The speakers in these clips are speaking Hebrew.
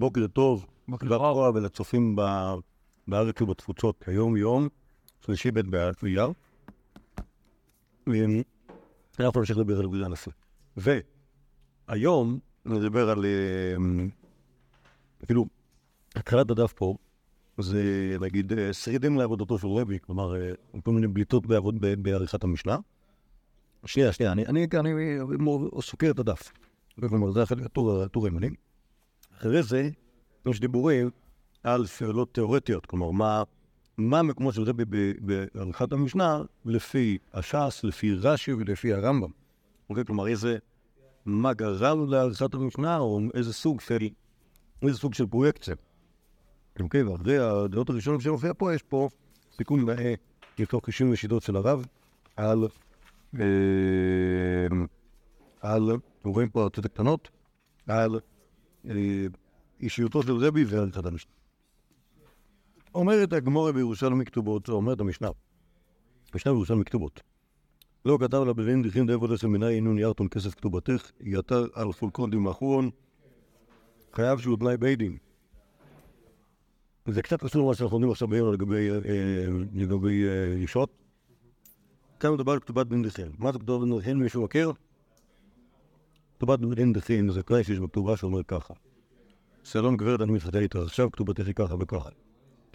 בוקר טוב, בוקר לרוע ולצופים בארץ ובתפוצות. היום יום שלישי ב' באייר. אמ, אנחנו נמשיך לדבר על גודל הנשיא. והיום נדבר על, אמ, אפילו, התחלת הדף פה, זה נגיד אה, שרידים לעבודתו של רבי, כלומר, אה, כל מיני בליטות בעבוד, בעריכת המשנה. שנייה, שנייה, אני, אני, אני, אני סוקר את הדף. כלומר, זה הטור הימני. אחרי זה, יש דיבורים על שאלות תיאורטיות, כלומר, מה, מה מקומו של רבי ב- בעריכת המשנה לפי הש"ס, לפי רש"י ולפי הרמב"ם. אוקיי? כלומר, איזה, מה גרם לעריכת המשנה, או איזה סוג של, איזה סוג של פרויקציה. אוקיי? ואחרי הדעות הראשונות שמופיע פה, יש פה סיכום נאה מתוך 90 שיטות של הרב על, אה, על, רואים פה האותיות הקטנות, על אישיותו של רבי ועריכת המשנה. אומרת הגמורה בירושלמי כתובות, אומרת המשנה, משנה בירושלמי כתובות. לא כתב לה בבין דכין דאבו לחם מנאי אינון ירתון כסף כתובתך, יתר על פולקון דמאחורון, חייב שהוא תנאי בית דין. זה קצת קשור למה שאנחנו לומדים עכשיו ביום לגבי, אה, אה, אישות. כאן מדובר על כתובת בן דכין. מה זה כתובת בן דכין? מישהו מכיר? כתובת בן דכין זה תנאי שיש בכתובה שאומר ככה. שלום גברת, אני מתחתן איתך עכשיו, כתובתך ככה וככה.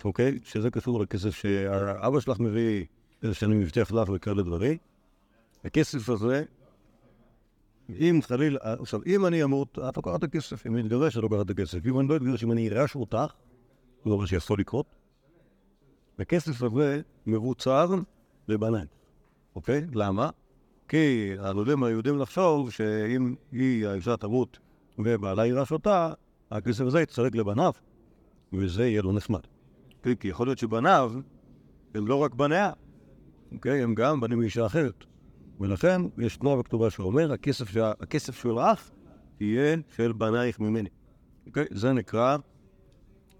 אוקיי? שזה קשור לכסף שהאבא שלך מביא, איזה שאני מבטיח לך וכאלה דברים. הכסף הזה, אם חלילה, עכשיו, אם אני אמות, את לוקחת את הכסף. אם אני אתגרש, את לוקחת את הכסף. אם אני לא אתגרש, אם אני ארש אותך, זה אומר שיכול לקרות. הכסף הזה מבוצר לבניים, אוקיי? למה? כי עלולים היהודים לחשוב שאם היא, האישה תמות ובעלה יירש אותה, הכסף הזה יתחלק לבניו, וזה יהיה לו נחמד. כי יכול להיות שבניו הם לא רק בניה, אוקיי? הם גם בנים מאישה אחרת. ולכן יש תנועה בכתובה שאומר, הכסף, שה... הכסף שלך יהיה של בנייך ממני. אוקיי? זה נקרא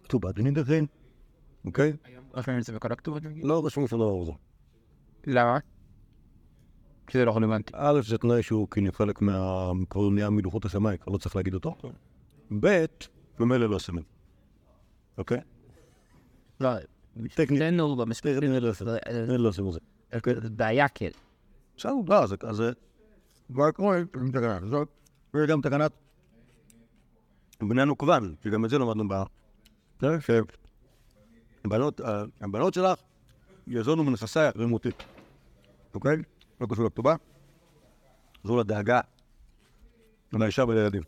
כתובת נידחין. אוקיי? רשמים את זה בכל הכתובות? לא רשום שום דבר. למה? כי זה לא רלוונטי. א', זה תנאי שהוא כאילו חלק מה... כבר נהיה מלוחות השמיים, כבר לא צריך להגיד אותו. ב', ממילא לא סמל. אוקיי? לא, טכנית, אצלנו במספרים טכנית לא סמל. זה לא סמל זה. בעיה כן. בסדר, לא, זה... כבר קורה, עם תקנה הזאת, וגם תקנת בני הנוקבן, שגם את זה למדנו בה. הבנות שלך יזונו מנכסייך ומותי. אוקיי? לא קשור לכתובה. זו לדאגה לאישה ולילדים.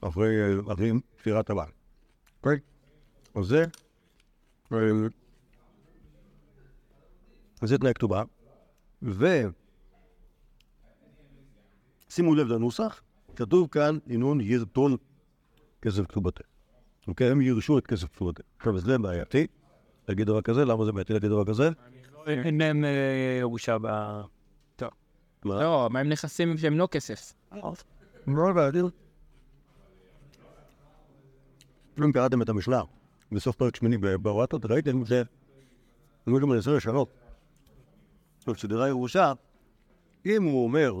אחרי פטירת הבעל. אוקיי? אז זה... אה, זה תנאי כתובה. ו... שימו לב לנוסח, כתוב כאן, ינון ירטון כסף כתובתך. אוקיי? הם ירשו את כסף כתובתך. עכשיו, זה בעייתי להגיד דבר כזה, למה זה בעייתי להגיד דבר כזה? אין להם אה, ירושה ב... מה? לא, מה עם נכסים שהם לא כסף? בעייתי. אם קראתם את המשנה בסוף פרק שמיני בוואטות, ראיתם ש... אני גם מנסה לשנות. בסדרה ירושה, אם הוא אומר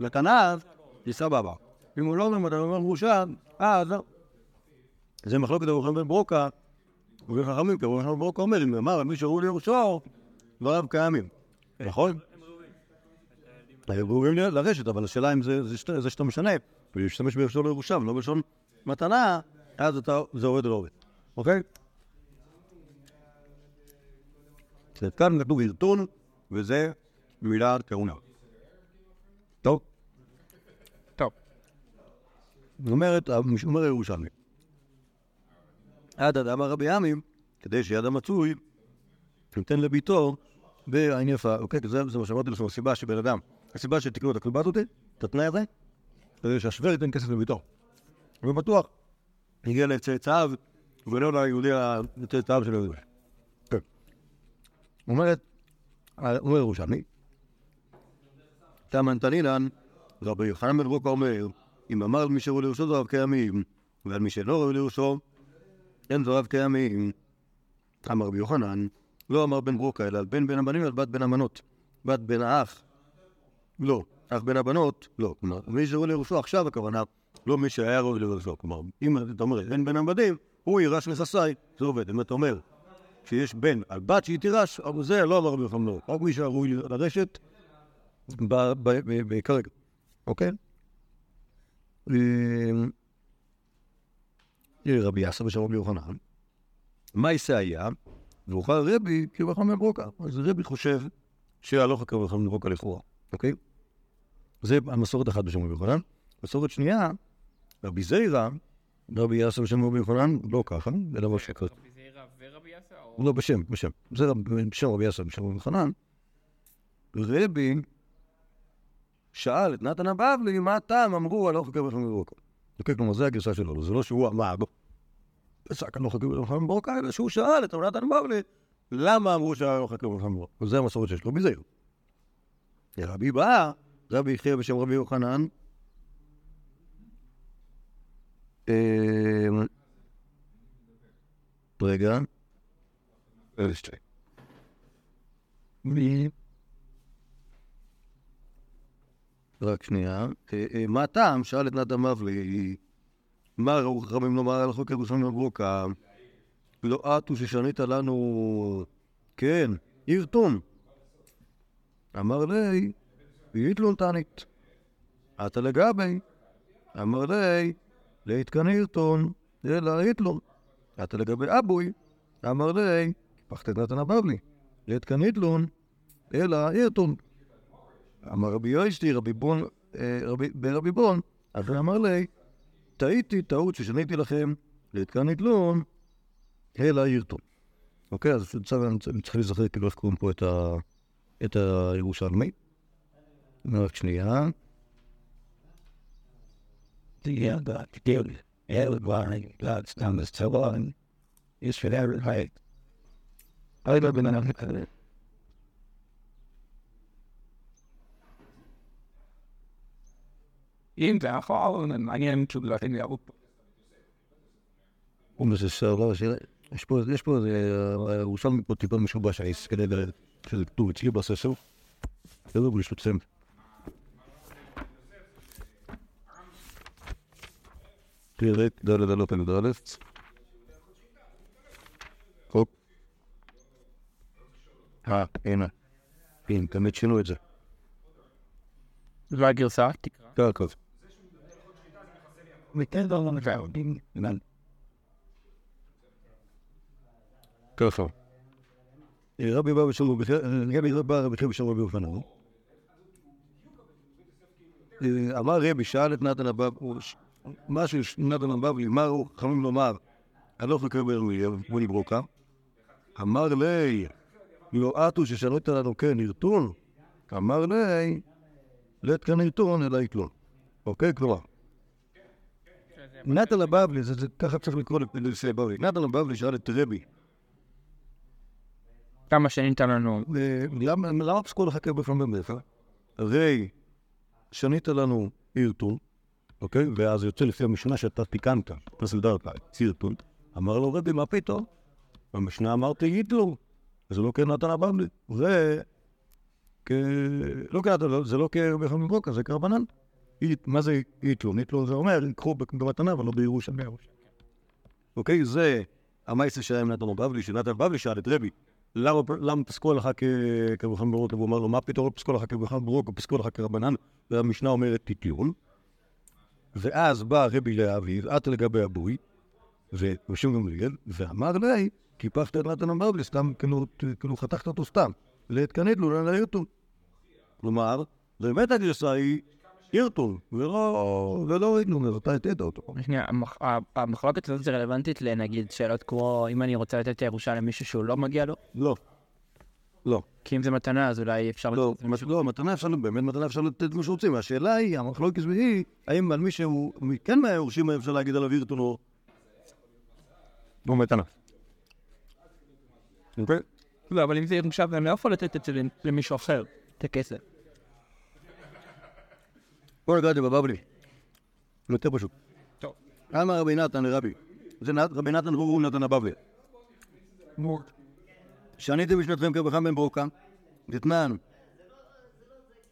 לתנ"ך, זה סבבה. אם הוא לא אומר מתנה אומר ירושה, אז לא. זה מחלוקת אברהם בן ברוקה, וחכמים, כי אברהם בן ברוקה אומר, אם אמר מי שראו לירושו, דבריו קיימים. נכון? ראויים לרשת, אבל השאלה אם זה, זה, זה שאתה משנה, ולהשתמש בלשון לירושה ולא בלשון מתנה, אז אתה, זה עובד או לא עובד, אוקיי? כאן כתוב ערטון, וזה מילת כהונה. טוב, טוב. אומרת, אומר הירושלמי, עד אדם הרבי עמים, כדי שיד המצוי, נותן לביתו בעין יפה. אוקיי, זה, זה מה שאמרתי לכם, הסיבה שבן אדם, הסיבה שתקנו את הכלבת אותי, את התנאי הזה, כדי שהשוור ייתן כסף לביתו. ובטוח, הגיע לצאצאיו, ולא ליהודי, לצאצאיו של היהודי. כן. אומרת, אומר ירושלמי, תמן תנינן, רבי יוחנן בן ברוקה אומר, אם אמר על מי שראו לראשו דבריו קיימים, ועל מי שלא ראו לראשו, אין דבריו קיימים. אמר רבי יוחנן, לא אמר בן ברוקה, אלא על בן בן הבנים ועל בת בן הבנות. בת בן האח, לא. אח בן הבנות, לא. מי שראו לראשו עכשיו הכוונה, לא מי שהיה ראוי לבסו. כלומר, אם אתה אומר, אין בין עבדים, הוא יירש נכסיי, זה עובד. אם אתה אומר שיש בן על בת שהיא תירש, אבל זה לא אמר רבי ברוקה, רק מי שראוי לרשת כרגע, אוקיי? אמ, רבי יאסר ושם יוחנן, מה יעשה היה? ואוכל רבי כרבי יוחנן בן ברוקה. אז רבי חושב שהלוך כרבי בן ברוקה לכאורה, אוקיי? זה המסורת אחת בשם רבי יוחנן. מסורת שנייה, רבי זיירא, רבי יאסר בשם רבי יוחנן, לא ככה, אלא בשקר. רבי זעירא ורבי יאסר? או- לא, בשם, בשם. זה בשם רבי יאסר בשם רבי יוחנן. רבי שאל את נתן הבבלי, מה הטעם אמרו הלוך כרבי יוחנן בן ברוקה. אוקיי, כלומר, זו הגרסה שלו, זה לא שהוא אמר, פסק כרבי יוחנן בן ברוקה, אלא שהוא שאל את נתן הבבלי, למה אמרו כרבי יוחנן בן ברוקה. וזה המסורת שיש לו מזעיר. רבי בא, רבי יחיה בשם רבי יוחנן, אמ, רגע. רק שנייה. אה, אה, מה הטעם? שאל את נתן מבלי, מה ראו חכמים לומר על החוק ירושלים בברוקה? לא הוא ששנית לנו, כן, עיר תום. אמר לי, תענית. עתה לגבי, אמר לי, להתקן עירתון, אלא יתלון. עתה לגבי אבוי, אמר לי, פחת את נתן הבבלי, להתקן יתלון, אלא עירתון. אמר רבי יוישתי, רבי בון, אה, רבי- ברבי בון, אז הוא אמר לי, טעיתי טעות ששניתי לכם, להתקן יתלון, אלא עירתון. אוקיי, אז עכשיו אני צריך- להיזכר כאילו איך קוראים פה את הירושלמי. רק שנייה. Ja, dat deel. Heel belangrijk. Laat staan de stelon. Is voor everheid. Ik ben een afgekeerd. אם זה יכול, מעניין לכן יבוא פה. אומרים שזה סרלו, יש פה, יש פה, אה, ירושלמי פה טיפה משובש, אני אסתכל על שזה כתוב אצלי בספר. זה לא ברשותכם. פרק ד' ד' פרק ד' הופ. אה, הנה. הנה, באמת שינו את זה. זו הגרסה? תקרא. ככה. ותן לו לבוא. ככה. רבי בא בשם רבי בשם רבי אופנן. אמר רבי, שאל את נתן הבב, משהו שנתן הבבלי, מה הוא חכמים לומר? הלוך לקבל מולי ברוקה. אמר לי, עטו ששנית לנו כן ערטון. אמר לי, לית כאן ערטון אלא יתלון. אוקיי? כלומר, נתן הבבלי, זה ככה צריך לקרוא לפי הבבלי. נתן הבבלי שאל את רבי, כמה שנית לנו? אה, למה פסקו לך כבפעם במלך? הרי שנית לנו עירטון, אוקיי? ואז יוצא לפי המשנה שאתה תיקנת, פסל דרכה, צירטון. אמר לו רבי, מה פתאום? במשנה אמרתי ייתלו, וזה לא כנתן הבבלי. זה כ... לא כנתן, זה לא כבפעם ברוקה, זה כרבנן. מה זה ייתלו? ייתלו זה אומר, ייקחו במתנה, אבל לא בירושה. אוקיי? זה המייסה שהיה עם נתן הבבלי, שנתן הבבלי שאל את רבי, למה, פסקו לך כ- כרבחן ברוקה? והוא אמר לו, מה פתאום לא פסקו לך כרבחן ברוקה, פסקו לך כרבנן? והמשנה אומרת תיטיון. ואז בא רבי לאביב, את לגבי הבוי, ושום גמליאל, ואמר לי, קיפחת את נתן הבבלי, סתם כאילו, כאילו חתכת אותו סתם. להתקנד לו לא לעירטון. כלומר, באמת הגרסה היא עירטון, ולא, ולא אז אתה הטעת אותו. שנייה, המחלוקת הזאת זה רלוונטית לנגיד שאלות כמו אם אני רוצה לתת את הירושה למישהו שהוא לא מגיע לו? לא. לא. כי אם זה מתנה אז אולי אפשר... לא, לא, מתנה אפשר, באמת מתנה אפשר לתת מה שרוצים. השאלה היא, המחלוקת היא, האם על מי שהוא כן מהיורשים אפשר להגיד עליו או... או מתנה. אוקיי? לא, אבל אם זה ירושה ואני לא יכול לתת את זה למישהו אחר, את הכסף. בוא נגע את זה בבבלי. יותר פשוט. טוב. אמר רבי נתן לרבי. זה רבי נתן הוא נתן הבבלי. שניתי בשנתכם כרבחם בן ברוקה, דתנן.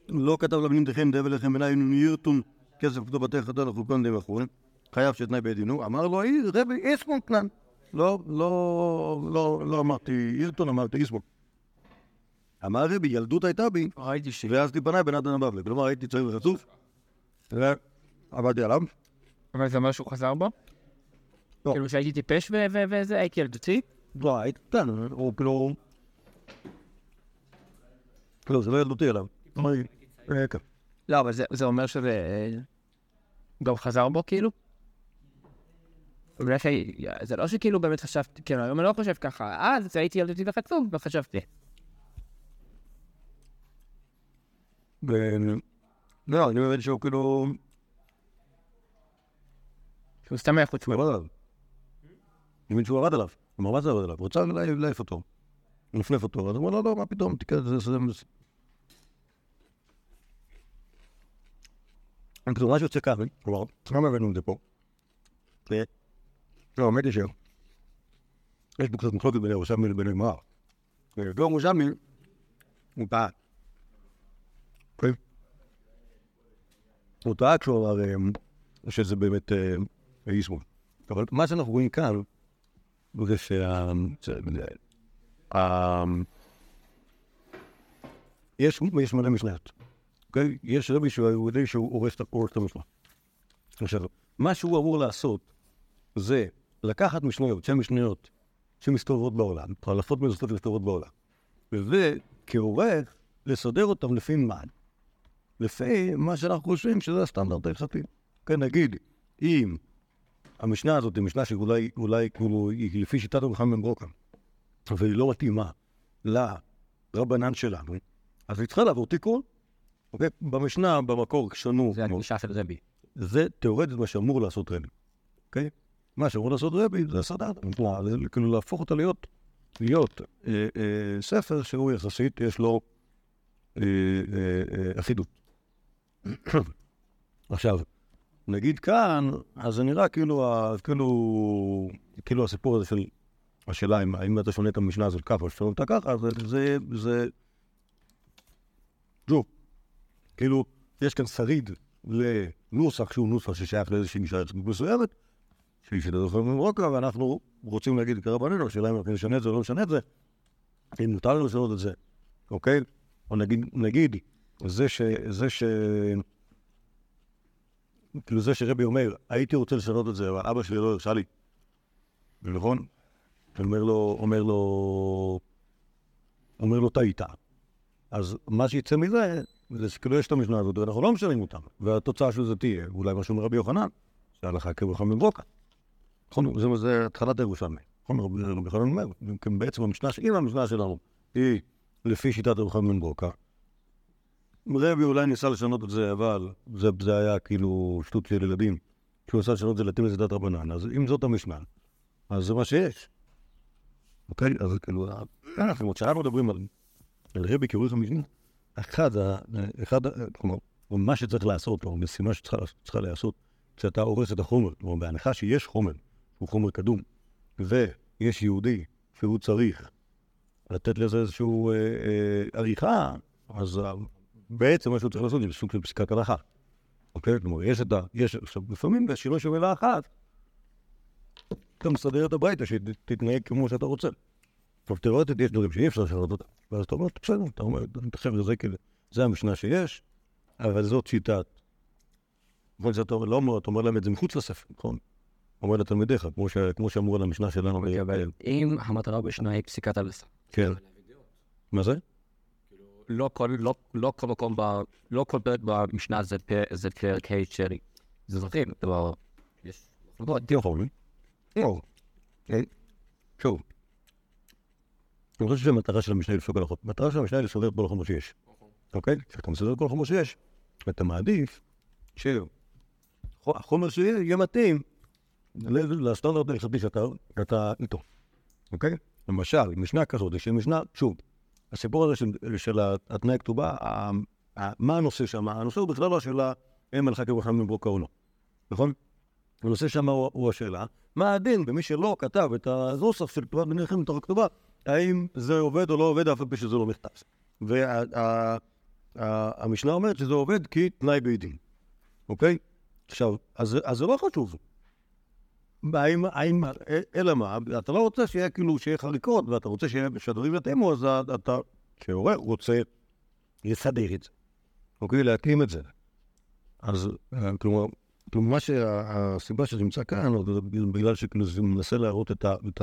לא כתב לבנים דכם דבל לכם בניי עירטון כסף כתוב בתי חטא לחוקון די מחון, חייב שתנאי בדינו, אמר לו, "אי, רבי איסמון כנן. לא, לא, לא, לא אמרתי אילטון, אמרתי איסמון. אמר רבי, ילדות הייתה בי, ראיתי ש... ואז פניי בנתן הבבלי. כלומר, הייתי צעיר וחצוף, ועבדתי עליו. אבל זה אומר שהוא חזר בו? לא. כאילו שהייתי טיפש וזה, הייתי ילדותי? לא, הייתי קטן, הוא כאילו... לא, זה לא ילדותי עליו. לא, אבל זה- אומר שזה... גם חזר בו כאילו? בגלל ש... זה לא שכאילו באמת חשבתי, כאילו היום אני לא חושב ככה, אז הייתי ילדותי וחצוף וחשבתי. ו- לא, אני מבין שהוא כאילו... שהוא סתם היה חוץ הוא ירד עליו. אני מבין שהוא ירד עליו. אמר, מה זה ירד עליו? לה- להעיף אותו. לנפנף אותו. אז הוא אמר, לא, לא, מה פתאום, תקרא את זה, זה... זה- כאילו, מה שיוצא כאן, כלומר, למה הבאנו את זה פה? ו- לא, האמת היא ש... יש פה קצת מחלוקת בין ירושלמי לבין הגמרא. ולא ירושלמי, הוא טעה. אוקיי? הוא טעה כשהוא אמר אה, שזה באמת אה, איסמון. אבל מה שאנחנו רואים כאן, זה- ה- יש יש מלא משניות. יש רבי שהוא יודע שהוא הורס את המשנה. עכשיו, מה שהוא אמור לעשות זה לקחת משניות, שהן משניות שמסתובבות בעולם, אלפות מזוסות שמסתובבות בעולם, וזה כעורך לסדר אותם לפי מה? לפי מה שאנחנו חושבים שזה הסטנדרט ההלכתי. כן, נגיד, אם המשנה הזאת היא משנה שאולי אולי, כאילו, היא לפי שיטת רבי חיים בן ברוקה, והיא לא מתאימה לרבנן שלנו, אז היא צריכה לעבור תיקון. אוקיי? במשנה, במקור, שנו, זה הגישה של רבי. זה תיאורטית מה שאמור לעשות רבי, אוקיי? מה שאמור לעשות רבי זה זה כאילו להפוך אותה להיות, להיות אה, אה, ספר שהוא יחסית, יש לו אה, אחידות. עכשיו, נגיד כאן, אז זה נראה כאילו, כאילו, כאילו הסיפור הזה של השאלה אם, האם אתה שונה את המשנה הזאת ככה או ששונה אותה ככה, זה, זה, זה, שוב, כאילו, יש כאן שריד לנוסח שהוא נוסח ששייך לאיזושהי עצמית מסוימת, שהיא שיטת רפורמה ממרוקו, ואנחנו רוצים להגיד כרבנינו, השאלה אם אנחנו נשנה את זה או לא נשנה את זה, אם מותר לנו לשנות את זה, אוקיי? או נגיד, נגיד, זה ש... זה ש... כאילו זה שרבי אומר, הייתי רוצה לשנות את זה, אבל אבא שלי לא הרשה לי. נכון? אומר לו, אומר לו, אומר לו, טעית. אז מה שיצא מזה, זה שכאילו יש את המשנה הזאת, ואנחנו לא משנים אותה. והתוצאה של זה תהיה, אולי מה שאומר רבי יוחנן, שהלכה כברכה מברוקה. נכון? זה, זה התחלת הירושלמי. נכון? רבי יוחנן אומר, בעצם המשנה, אם המשנה שלנו היא לפי שיטת רבי חנן בן ברוקה, רבי אולי ניסה לשנות את זה, אבל זה, זה היה כאילו שטות של ילדים. כשהוא ניסה לשנות את זה להתאים לשיטת רבנן, אז אם זאת המשנה, אז זה מה שיש. אוקיי? אז כאילו, אנחנו, כשאנחנו מדברים על, על רבי כעורך המשנה, אחד, אחד, כלומר, מה שצריך לעשות, או משימה שצריכה צריכה להיעשות, כשאתה עורך את החומר, כלומר, בהנחה שיש חומר, הוא חומר קדום, ויש יהודי שהוא צריך לתת לזה איזושהי אה, אה, עריכה, אז בעצם מה שהוא צריך לעשות זה סוג של פסקת הלכה. אוקיי? כלומר, יש את ה... יש... עכשיו, לפעמים בשינוי של מילה אחת, אתה מסדר את הביתה שתתנהג כמו שאתה רוצה. עכשיו, תיאורטית יש דברים שאי אפשר לשנות אותם, ואז אתה אומר, בסדר, אתה אומר, חבר'ה, זה כאילו, זה המשנה שיש, אבל זאת שיטת. נכון שאתה אומר, לא אומר, אתה אומר להם את זה מחוץ לספר, נכון? אומר לתלמידיך, כמו, ש... כמו שאמרו על המשנה שלנו. ב- אבל אם המטרה בשנה היא פסיקת הלסה. כן. מה זה? לא כל, לא, לא כל מקום, ב, לא כל פרק במשנה זה, פר, זה פרק ה' של זוכרים, כלומר, יש. תהיה חומר. לא. כן. שוב. אני חושב שהמטרה של המשנה היא לפסוק הלכות. המטרה של המשנה היא לסדר כל החומר שיש. אוקיי? כשאתה מסדר כל החומר שיש, אתה מעדיף שהחומר שיהיה יהיה מתאים לסטנדרט ההלכתי שאתה איתו. אוקיי? למשל, משנה כזאת, יש משנה, שוב, הסיפור הזה של, של התנאי הכתובה, ה- ה- מה הנושא שם? הנושא הוא בכלל לא השאלה אם הלכה כברכה מברוקה או לא, נכון? הנושא שם הוא, הוא השאלה, מה הדין במי שלא כתב את הנוסח של כתובת בני חיים מתוך הכתובה, האם זה עובד או לא עובד, אף על פי שזה לא מכתב. והמשנה אומרת שזה עובד כי תנאי בית דין, אוקיי? עכשיו, אז אז זה לא חשוב. האם, האם, אלא מה, אתה לא רוצה שיהיה כאילו, שיהיה חריקות, ואתה רוצה שהדברים יתאימו, אז אתה, כהורה, רוצה לסדר את זה. אוקיי? להתאים את זה. אז אה, כלומר, כלומר, מה שהסיבה שזה נמצא כאן, בגלל שכאילו זה מנסה להראות את, ה, את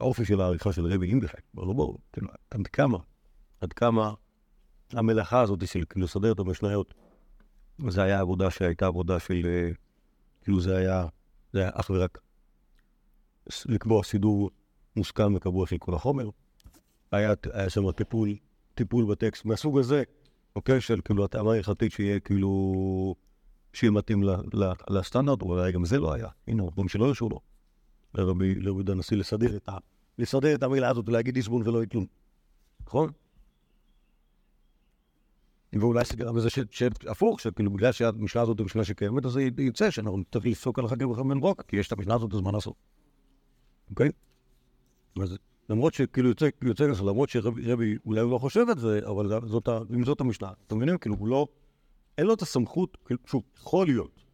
האופי של העריכה של רבי אימבכי. ברור, ברור, כאילו, עד כמה, עד כמה המלאכה הזאת של כאילו לסדר את המשניות, זה היה עבודה שהייתה עבודה של, אה, כאילו זה היה, זה היה אך ורק לקבוע סידור מוסכם וקבוע של כל החומר. היה, היה שם טיפול, טיפול בטקסט מהסוג הזה, אוקיי? של כאילו התאמה הלכתית שיהיה כאילו, שיהיה מתאים ל, ל, לסטנדרט, אולי גם זה לא היה. הנה, אומרים שלא הרשו לו. לרבי לרבי הנשיא לסדר את ה... לסדר את המילה הזאת ולהגיד עזבון ולא יתלום. נכון? ואולי זה גרם לזה ש- שהפוך, שכאילו בגלל שהמשנה הזאת היא משנה שקיימת, אז זה יצא שאנחנו נצטרך לפסוק על החגים וחמין רוק, כי יש את המשנה הזאת, אז מה לעשות? אוקיי? אז למרות שכאילו יוצא, יוצא ככה, למרות שרבי רבי אולי הוא לא חושב את זה, אבל זאת, אם זאת המשנה, אתם מבינים? כאילו הוא לא, אין לו את הסמכות, כאילו, שוב, יכול להיות,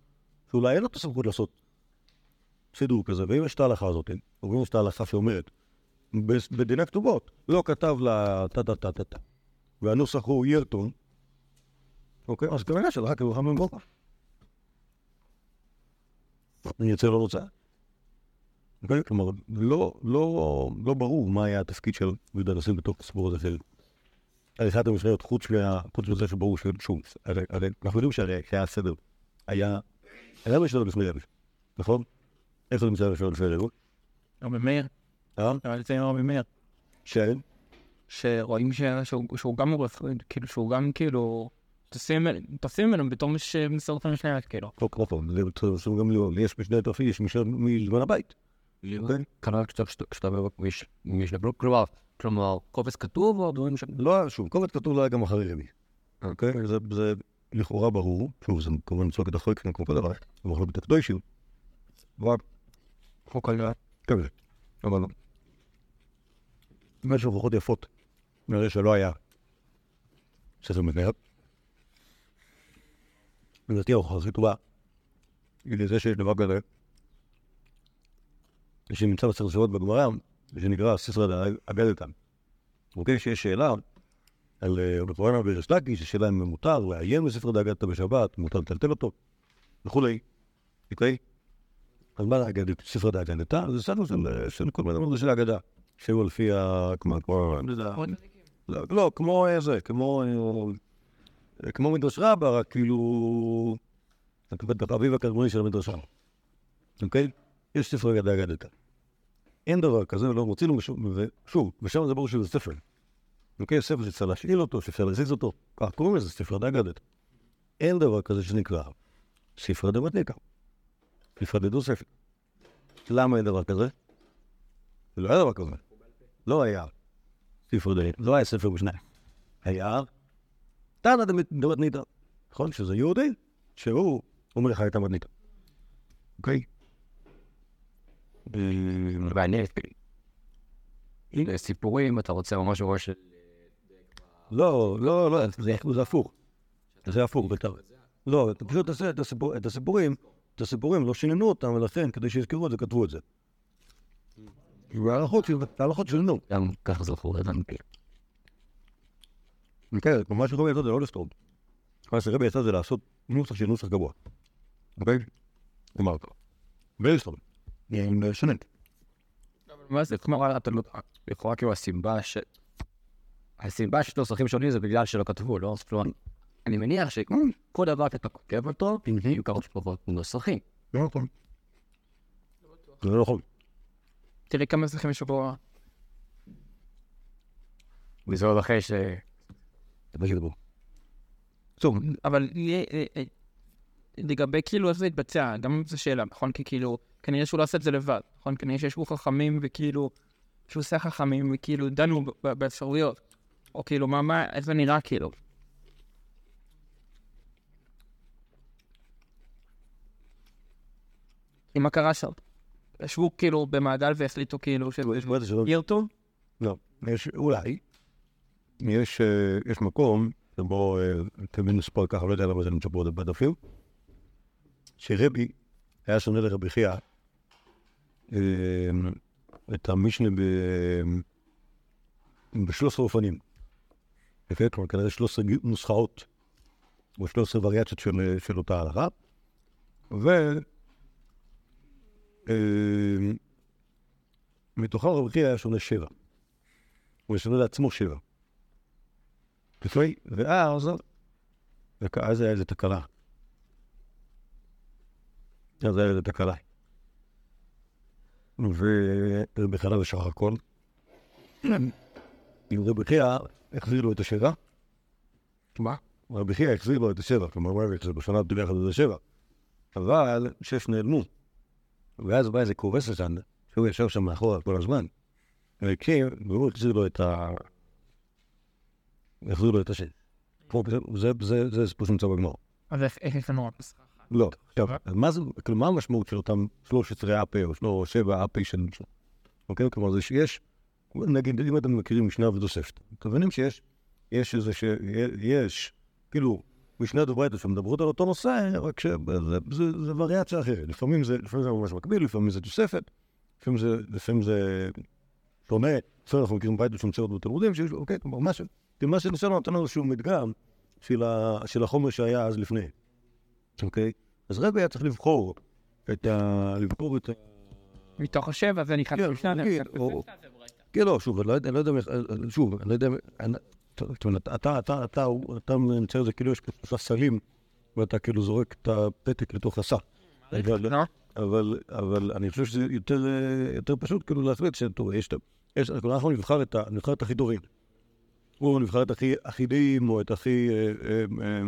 שאולי אין לו את הסמכות לעשות סידור כזה, ואם יש את ההלכה הזאת, או אם יש את ההלכה שאומרת, בדיני כתובות, לא כתב לה טה-טה-טה-טה, והנוסח הוא ירטון, אוקיי? אז כנראה שלך כאילו חמם בוקר. אני יוצא לא רוצה. אוקיי? כלומר, לא, לא, לא ברור מה היה התפקיד של יהודה הנשיא בתוך הסיפור הזה של עריכת המשניות, חוץ מזה שברור ששוב, הרי, הרי אנחנו יודעים שהרי שהיה סדר, היה... היה משנה לפני רבי, נכון? איפה זה נמצא משנה לפני רבי? רבי מאיר, אה? היה לציין רבי מאיר, כן. שרואים שהוא גם כאילו שהוא גם כאילו, תופסים ממנו בתור מי שמסר את המשנה, כאילו. לא, כמו פעם, זה גם לראות, יש משנה תרפי, יש משנה מזמן הבית. אוקיי? כנראה כשאתה- משנה, כלומר, כלומר, קובץ כתוב או דברים ש... לא, שוב, קובץ כתוב לא היה גם אחרי רבי. אוקיי? זה, זה לכאורה ברור, שוב, זה כמובן מצוות החוק, כמו כל דבר, זה מחלוקת הקדושים. אבל, חוק על... כזה. אבל, יש הוכחות יפות. נראה שלא היה ספר מנהל. לדעתי ההוכחה הכי טובה היא לזה שיש דבר כזה, שנמצא בסרט שבועות בגמרא, שנקרא סיסרא אגדתא. אוקיי? שיש שאלה על אה, רבי פורנה וריש לקיש, השאלה אם מותר לעיין בספר דאגתא בשבת, מותר לטלטל אותו, וכולי. אוקיי? אז מה אגדת? ספר דאגתא? זה ספר של, אה, כל מיני דברים של אגדה, שהוא לפי ה... כמו, לא, כמו אה, זה, כמו... כמו מדרש רבה, רק כאילו... את האביב הקדמוני של המדרש רבה. אוקיי? יש ספר אגדה אגדתא. אין דבר כזה, לא מוצאים לו משום... ושוב, ושם זה ברור שזה ספר. אוקיי? ספר שצריך להשאיל אותו, שאפשר להזיז אותו. כך קוראים לזה ספר דאגדת. אין דבר כזה שנקרא ספר דמתניקה. ספר דדו ספר. למה אין דבר כזה? לא היה דבר כזה. לא היה ספר ד... לא היה ספר משנה. היה תנא דמתניתא. נכון? שזה יהודי, שהוא אומר לך את המתניתא. אוקיי? אה, מעניין. הנה, סיפורים, אתה רוצה ממש ממש... לא, לא, לא, זה, הפוך. זה הפוך, בית"ר. לא, פשוט את, הסיפור, את הסיפורים, את הסיפורים, לא שיננו אותם, ולכן, כדי שיזכרו את זה, כתבו את זה. וההלכות של- ההלכות שיננו. גם ככה זכור, הבנתי. כן, מה שרבי יצא זה לא לכתוב. מה שרבי יצא זה לעשות נוסח של נוסח גבוה. אוקיי? אמרת. ולכתוב. לשנן. מה זה, כמו, אתה לא, לכאורה כאילו הסיבה ש... הסיבה שיש נוסחים שונים זה בגלל שלא כתבו, לא? כלומר, אני מניח שכל דבר שאתה כותב אותו, יהיו כמה שפחות נוסחים. לא נכון. זה לא נכון. תראי כמה זכרים יש פה, וזה עוד אחרי ש... שדיברו. טוב, אבל אה, אה, לגבי כאילו איך זה יתבצע, גם זו שאלה, נכון? כי כאילו, כנראה שהוא לא עושה את זה לבד, נכון? כנראה שישבו חכמים וכאילו, שהוא עושה חכמים וכאילו דנו באפשרויות. או כאילו, מה, מה, איך זה נראה כאילו? מה קרה שם? ישבו כאילו במעגל והחליטו כאילו ש... יש בעיה שלא... ירטו? לא. יש, אולי, יש, אה, יש מקום שבו, אה, תמיד נספר ככה, לא יודע למה זה נמצא פה בדפים, שרבי היה שונה לרבי חייא אה, את המשנה ב-13 אופנים. יפה, כלומר כנראה 13 נוסחאות, או 13 וריאציות של, של אותה הלכה. ו... מתוכם רבי חייא היה שונה שבע. הוא שונה לעצמו שבע. אוקיי? ואז, ואז היה איזה תקלה. אז היה איזה תקלה. ורבי חלב ושחר הכל. עם רבי חייא החזיר לו את השבע. מה? רבי חייא החזיר לו את השבע, כלומר, הוא שזה בשנה ביחד את השבע. אבל שש נעלמו. ואז בא איזה קורס אחד, שהוא ישב שם מאחורה כל הזמן. והוא החזיר לו את ה... החזיר לו את השש. כמו- זה- סיפור שנמצא בגמור. אז איך- יש לנו אחת? לא. עכשיו, אז מה זה, כאילו, מה המשמעות של אותם 13 אפי או שלו- שבע אפי של... אוקיי? כלומר, זה שיש, נגיד, אם אתם מכירים משנה ותוספת, מבינים שיש, יש איזה ש... יש, כאילו, משנה דברייתא שמדברות על אותו נושא, רק שזה זה, זה וריאציה אחרת. לפעמים זה, ממש מקביל, לפעמים זה תוספת, לפעמים זה, שונה. לפעמים אנחנו מכירים ברייתא שנמצאות בתלמודים, שיש, אוקיי, כלומר, מה ש... כאילו, מה שנשאר נותן לנו איזשהו מדגם של, ה, של החומר שהיה אז לפני. אוקיי? אז רבי היה צריך לבחור את ה... לבחור את ה... מתוך השבע זה נכנס כן, ברייתא. כן, לא, שוב, אני לא יודע, לא איך- שוב, אני לא יודע, זאת אומרת, אתה, אתה, אתה, אתה מצייר את זה כאילו יש שלושה סלים, ואתה כאילו זורק את הפתק לתוך הסל. אבל- לא? אבל, אבל אני חושב שזה יותר, אה, יותר פשוט כאילו להחליט שטוב, יש, את ה- אנחנו נבחר את, ה, או נבחר הכי אחידים, או את הכי אה, אה,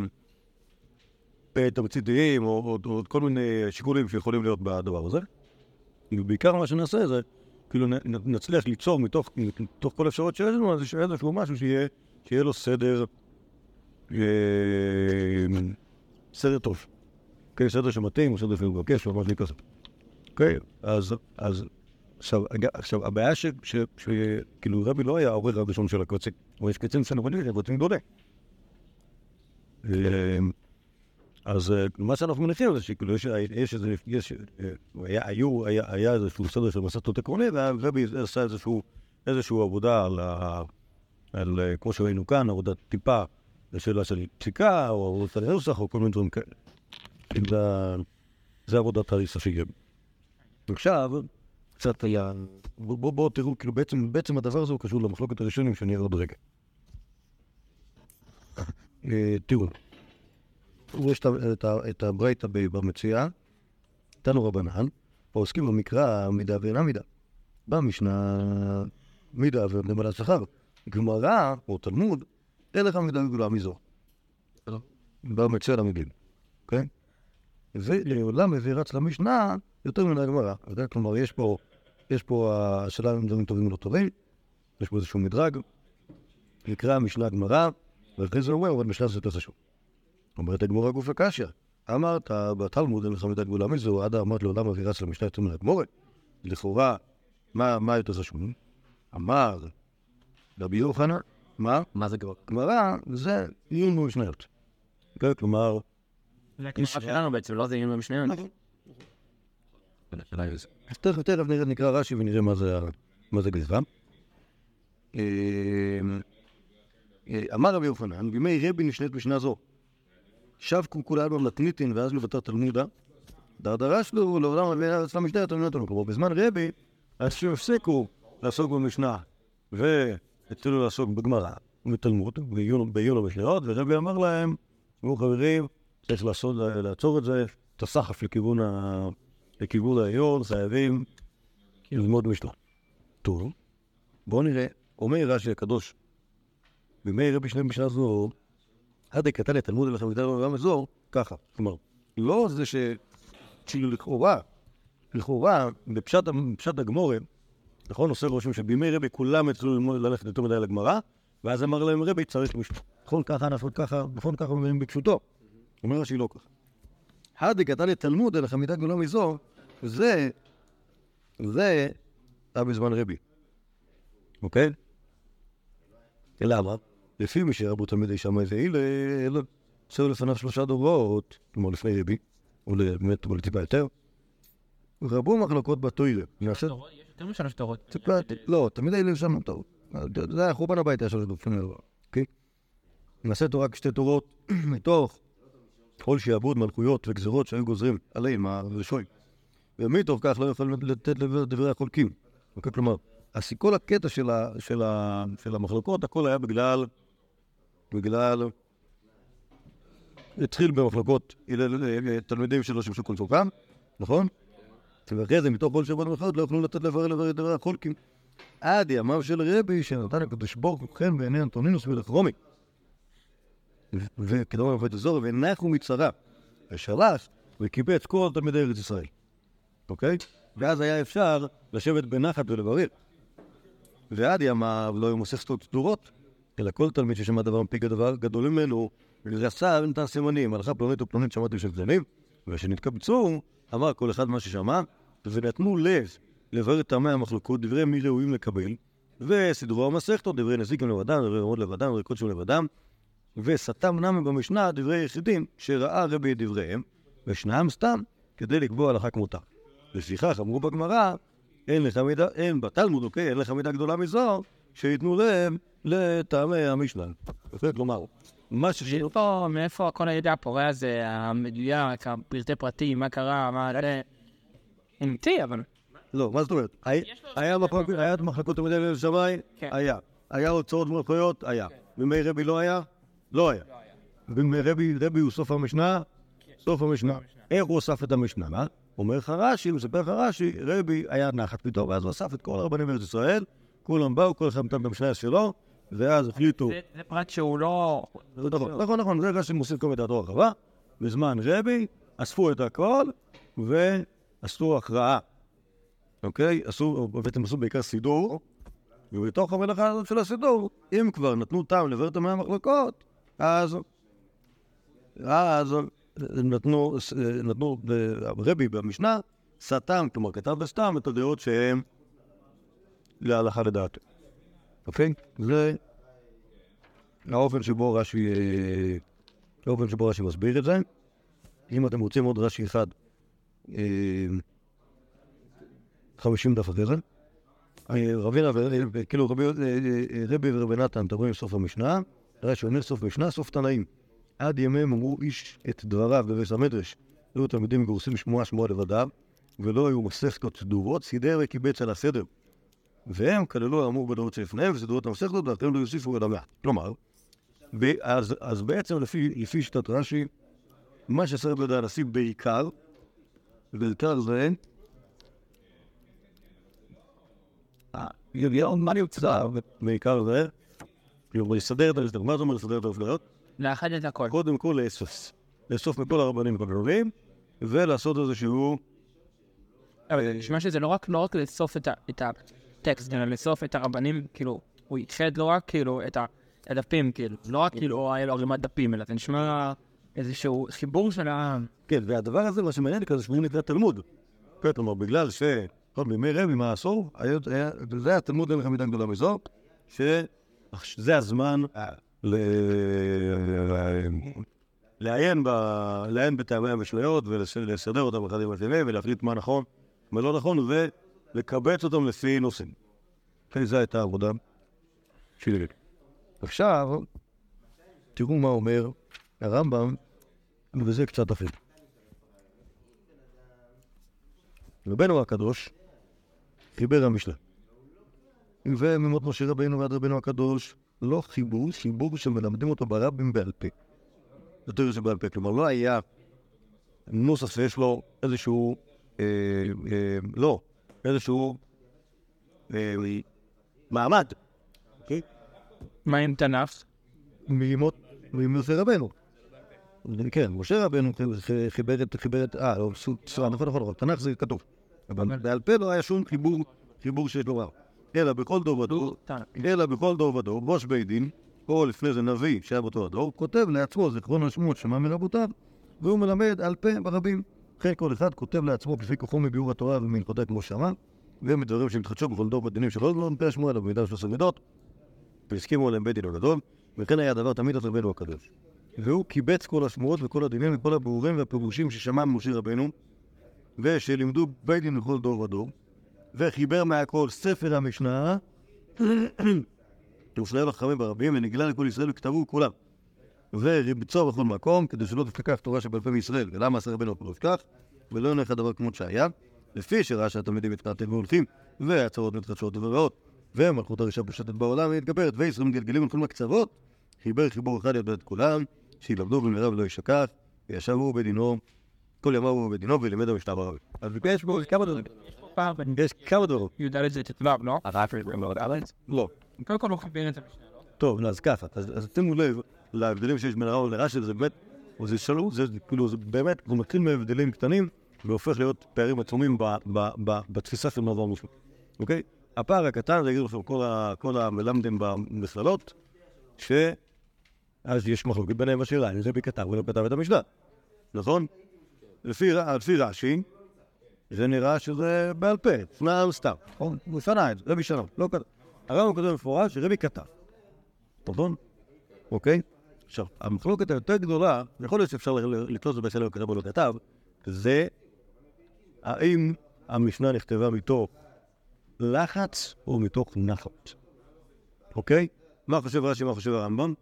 אה, תמציתיים, או, או כל מיני שיקולים שיכולים להיות בדבר הזה. ובעיקר מה שנעשה זה, כאילו נצליח ליצור מתוך, מתוך כל האפשרויות שיש לנו, איזשהו משהו שיהיה, שיהיה לו סדר, סדר טוב. אוקיי, סדר שמתאים, סדר שמבקש, או משהו כזה. אוקיי, אז, עכשיו, עכשיו, הבעיה ש, ש, ש, כאילו רבי לא היה העורך הראשון של הקבצים, הוא יש קבצים סנגונים, קבצים גדולים. אמ, אז אה, מה שאנחנו מניחים זה שכאילו יש, איזה, יש, אה, היו, היה, איזשהו סדר של מסכתות עקרוני, והרבי עשה איזשהו, איזשהו עבודה על, על, אה, כמו שראינו כאן, עבודת טיפה, לשאלה של פסיקה, או עבודת הנוסח, או כל מיני דברים כאלה. זה, עבודת הריסה שהגיעה. עכשיו, קצת היה... בואו בוא, בוא, תראו, כאילו בעצם, בעצם הדבר הזה הוא קשור למחלוקת הראשונים שאני אראה עוד רגע. אה, תראו, יש את את הברייתא במציאה, תנו רבנן, העוסקים במקרא מידה ואינה מידה. במשנה מידה ובנמלת שכר. גמרא או תלמוד, אין לך מידה וגדולה מזו. במציאה למגיל, אוקיי? ולעולם מביא רץ למשנה יותר מן הגמרא. כלומר, יש פה, יש פה השאלה אם דברים טובים או לא טובים, יש פה איזשהו מדרג, נקרא משנה גמרא, ואחרי זה הוא אומר, אבל משנה זה יותר חשוב. אומרת הגמורה גוף הקשיא, אמרת בתלמוד אין לך מידה גדולה מזו, עד אמרת לעולם מביא רץ למשנה יותר מן הגמורה. לכאורה, מה, מה יותר חשוב? אמר רבי יוחנן, מה? מה זה גרוע? גמרא זה עיון במשניות. כלומר, זה הגמרא שלנו בעצם, לא זה עניין במשנה. זה. אז תכף, נקרא רש"י ונראה מה זה, ה- מה זה גזרה. אה, אה, אמר רבי יוחנן, בימי רבי נשנית משנה זו. שבקו כולנו מתניתין ואז לוותר תלמודה. דרדרש לו לעולם רבי ארץ למשנה מן התלמוד. כלומר, בזמן רבי, אז שהפסיקו לעסוק במשנה והתחילו לעסוק בגמרא ובתלמוד, בעיון המשניות, ורבי אמר להם, תשמעו חברים, צריך לעצור את זה, את הסחף לכיוון ה... לכיוון העיון, חייבים ללמוד משנה. טוב, בואו נראה, אומר רש"י הקדוש, בימי רבי שני משנה זו, עד קטן לתלמוד אליכם מגדל עולם אזור, ככה. כלומר, לא זה ש... כאילו לכאורה, בפשט, הגמורה, נכון, עושה רושם שבימי רבי כולם ללמוד ללכת יותר מדי לגמרא, ואז אמר להם רבי צריך משנה. נכון ככה, נכון ככה, נכון ככה אומרים בפשוטו. אומר רש"י לא ככה. עד קטן לתלמוד אליכם מידה גדולה מזו, זה, זה היה בזמן רבי. אוקיי? למה? לפי מי שרבו תלמידי שמאי זה הילל, עשו לפניו שלושה דורות, כלומר לפני רבי, או באמת, או לטיפה יותר. רבו מחלוקות בתוירה. יש יותר משלוש. טיפה, לא, תמיד היו לי שם טעות. זה היה חורבן הבית היה שלוש דופים, אוקיי? נעשה תורה כשתי תורות מתוך כל שעבוד מלכויות וגזרות שהיו גוזרים עליהם, הרשועים. ומתוך כך לא יכולים לתת לדבר- דברי החולקים. אוקיי? כלומר, כל הקטע של, ה, של, ה, של המחלוקות, הכל היה בגלל, בגלל, התחיל במחלוקות אה, תלמידים שלא שימשו כל צורכם, נכון? ואחרי זה, מתוך כל שבוע המחלוקות, לא יכלו לתת לברר לברר את דברי החולקים. עד ימיו של רבי, שנתן הקדוש ברוך הוא חן בעיני אנטונינוס ולכרומי. וכדאי למפת אזור, והנחו מצרה, ושלח וקיבץ כל תלמידי ארץ ישראל. אוקיי? ואז היה אפשר לשבת בנחת ולברר. ועד ימיו לא היו מסכתות סדורות, אלא כל תלמיד ששמע דבר מפיק הדבר גדול ממנו, ורצה ונתן סימנים, הלכה פלונית ופלונית שמעתם של גדולים, וכשנתקבצו, אמר כל אחד מה ששמע, ונתנו לב לברר את טעמי המחלוקות, דברי מי ראויים לקבל, וסידרו המסכתות, דברי נזיקים לבדם, דברי רמות לבדם, דברי קודשים לבדם, וסתם נמי במשנה דברי יחידים שראה רבי את דבריהם, ושניים סתם כדי לקבוע הלכה כמותה. לפיכך אמרו בגמרא, אין לך מידה, אין בתלמוד, אוקיי, אין לך מידה גדולה מזו, שייתנו להם לטעמי המשנה. יפה, כלומר, מה ש... מאיפה, מאיפה כל הידע הפורה הזה, המדויק, הפרטי פרטים, מה קרה, מה זה... אמיתי, אבל... לא, מה זאת אומרת? היה- מחלקות תלמידי ליל שמאי? כן. היה. היה הוצאות מלכויות? היה. בימי רבי לא היה? לא היה. בימי רבי, רבי הוא סוף המשנה? סוף המשנה. איך הוא אסף את המשנה? מה? אומר לך רש"י, מספר לך רש"י, רבי היה נחת פתאום, ואז הוא אסף את כל הרבנים בארץ ישראל, כולם באו, כל אחד נתן את המשנה שלו, ואז החליטו... זה זה פרט שהוא לא... נכון, נכון, נכון, זה רש"י מוסיף כל מיני דעתו הרחבה. בזמן רבי, אספו את הכל, ועשו הכרעה. אוקיי? עשו, בעצם עשו בעיקר סידור, ובתוך המלאכה הזאת של הסידור, אם כבר נתנו טעם לברר את המאה המחלוקות, אז... אז נתנו, נתנו, רבי במשנה, סתם, כלומר כתב בסתם את הדעות שהן להלכה לדעתו. אוקיי? זה האופן שבו רש"י, אה, האופן שבו רש"י מסביר את זה. אם אתם רוצים עוד רש"י אחד, אה, 50 דף אחרי זה. אה, ו- כאילו רבי, אה, אה, רבי ורבי נתן מדברים סוף המשנה, רש"י אומר סוף משנה, סוף תנאים. עד ימיהם אמרו איש את דבריו בבית המדרש. היו תלמידים מגורסים שמועה שמועה לבדיו, ולא היו מסכתות סדורות, סידר וקיבץ על הסדר. והם כללו האמור בדורות שלפניהם וסידרו את המסכתות, ואחרים לא יוסיפו אלא מעט. כלומר, אז, אז בעצם לפי, לפי שיטת רש"י, מה שצריך בידי הנשיא בעיקר, בעיקר זה... מה נמצא? בעיקר זה, לסדר את ההסדר. מה זה אומר לסדר את ההסדרות? לאחד את הכל. קודם כל לאסוף. לאסוף מכל הרבנים הגדולים, ולעשות איזשהו... אבל זה נשמע שזה לא רק, לא רק לאסוף את, הטקסט, אלא לאסוף את הרבנים, כאילו, הוא איחד לא רק כאילו את הדפים, כאילו, לא רק כאילו היה לו ערימת דפים, אלא זה נשמע איזשהו חיבור של ה... כן, והדבר הזה, מה שמעניין כאן, זה שמונים לפני התלמוד. כלומר, בגלל ש... עוד בימי רבי, מה העשור? היה- היה- זה היה תלמוד אין לך מידה גדולה מזו, שזה הזמן ל... לעיין, בטעמי המשניות ולסדר אותם אחד עם השני ולהחליט מה נכון ומה לא נכון ולקבץ אותם לפי נושאים. כן, זו הייתה העבודה שלי. עכשיו, תראו מה אומר הרמב"ם, וזה קצת אחר. רבנו הקדוש חיבר המשנה. וממות משה רבינו ועד רבנו הקדוש לא חיבור, חיבור שמלמדים אותו ברבים בעל פה. יותר שבעל פה, כלומר לא היה נוסח שיש לו איזשהו, אה, אה, לא, איזשהו אה, מעמד, אוקיי? מה עם תנ"ך? מימות, ממשה רבנו. כן, משה רבנו חיבר את, חיבר את, אה, לא, נכון, נכון, נכון, תנ"ך זה כתוב. אבל בעל פה לא היה שום חיבור, חיבור שיש לו רב. אלא בכל דור ודור, תנ"ך. אלא בכל דור ודור, ראש בית דין, או לפני זה נביא שהיה באותו הדור, כותב לעצמו זיכרון השמות שמע מרבותיו, והוא מלמד על פה ברבים. לכן כל אחד כותב לעצמו כפי כוחו מביאור התורה ומהלכותיה כמו שאמר, ומדברים שמתחדשו בכל דור בדינים שלא לא נפי השמוע אלא במידה של עשר מידות, והסכימו עליהם בית דין הגדול, וכן היה הדבר תמיד את רבנו הקדוש. והוא קיבץ כל השמועות וכל הדינים וכל הבירורים והפירושים ששמע ממשה רבנו, ושלימדו בית דין לכל דור ודור, וחיבר מהכל ספר המשנה, ופנאי לחכמים ברבים, ונגלה לכל ישראל וכתבו כולם. וריבצו בכל מקום, כדי שלא תפקח תורה שבעל פה מישראל, ולמה עשה רבנו לא יפקח, ולא ינך הדבר כמות שהיה, לפי שראה שהתלמידים מתקרטים והולכים, והצהרות מתחדשות ורעות, ומלכות הרשע פשטת בעולם ומתגברת, וישראל מתגלגלים על כל מהקצוות, חיבר חיבור אחד ידע את כולם, שילמדו במהרה ולא ישכח, וישבו בדינו, כל ימיו הוא בדינו, ולימד המשנה ברבי. אז יש פה כמה דברים. פער בין יש כמה דברים. י"ד לט"ו, לא? לא. קודם כל הוא חיבר את המשנה, לא? טוב, אז ככה, אז אז שימו לב להבדלים שיש בין הרב לרש"י, זה באמת, זה שלוש, זה כאילו, זה באמת, הוא מתחיל מהבדלים קטנים, והופך להיות פערים עצומים בתפיסה של מעבר משנה, אוקיי? הפער הקטן, זה יגידו לכם כל המלמדים במכללות, שאז יש מחלוקת ביניהם בשאלה, אם זה בי כתב או לא כתב את המשנה, נכון? לפי רש"י, זה נראה שזה בעל פה, סתם סתם, נכון? הוא שנה את זה, רבי שלום, לא כתב. הרב כותב במפורש שרבי כתב. נכון? אוקיי? עכשיו, המחלוקת היותר גדולה, יכול להיות שאפשר לקלוט את זה בסדר כתב או לא כתב, זה האם המשנה נכתבה מתוך לחץ או מתוך נחת. אוקיי? מה חושב רש"י, מה חושב הרמב"ם?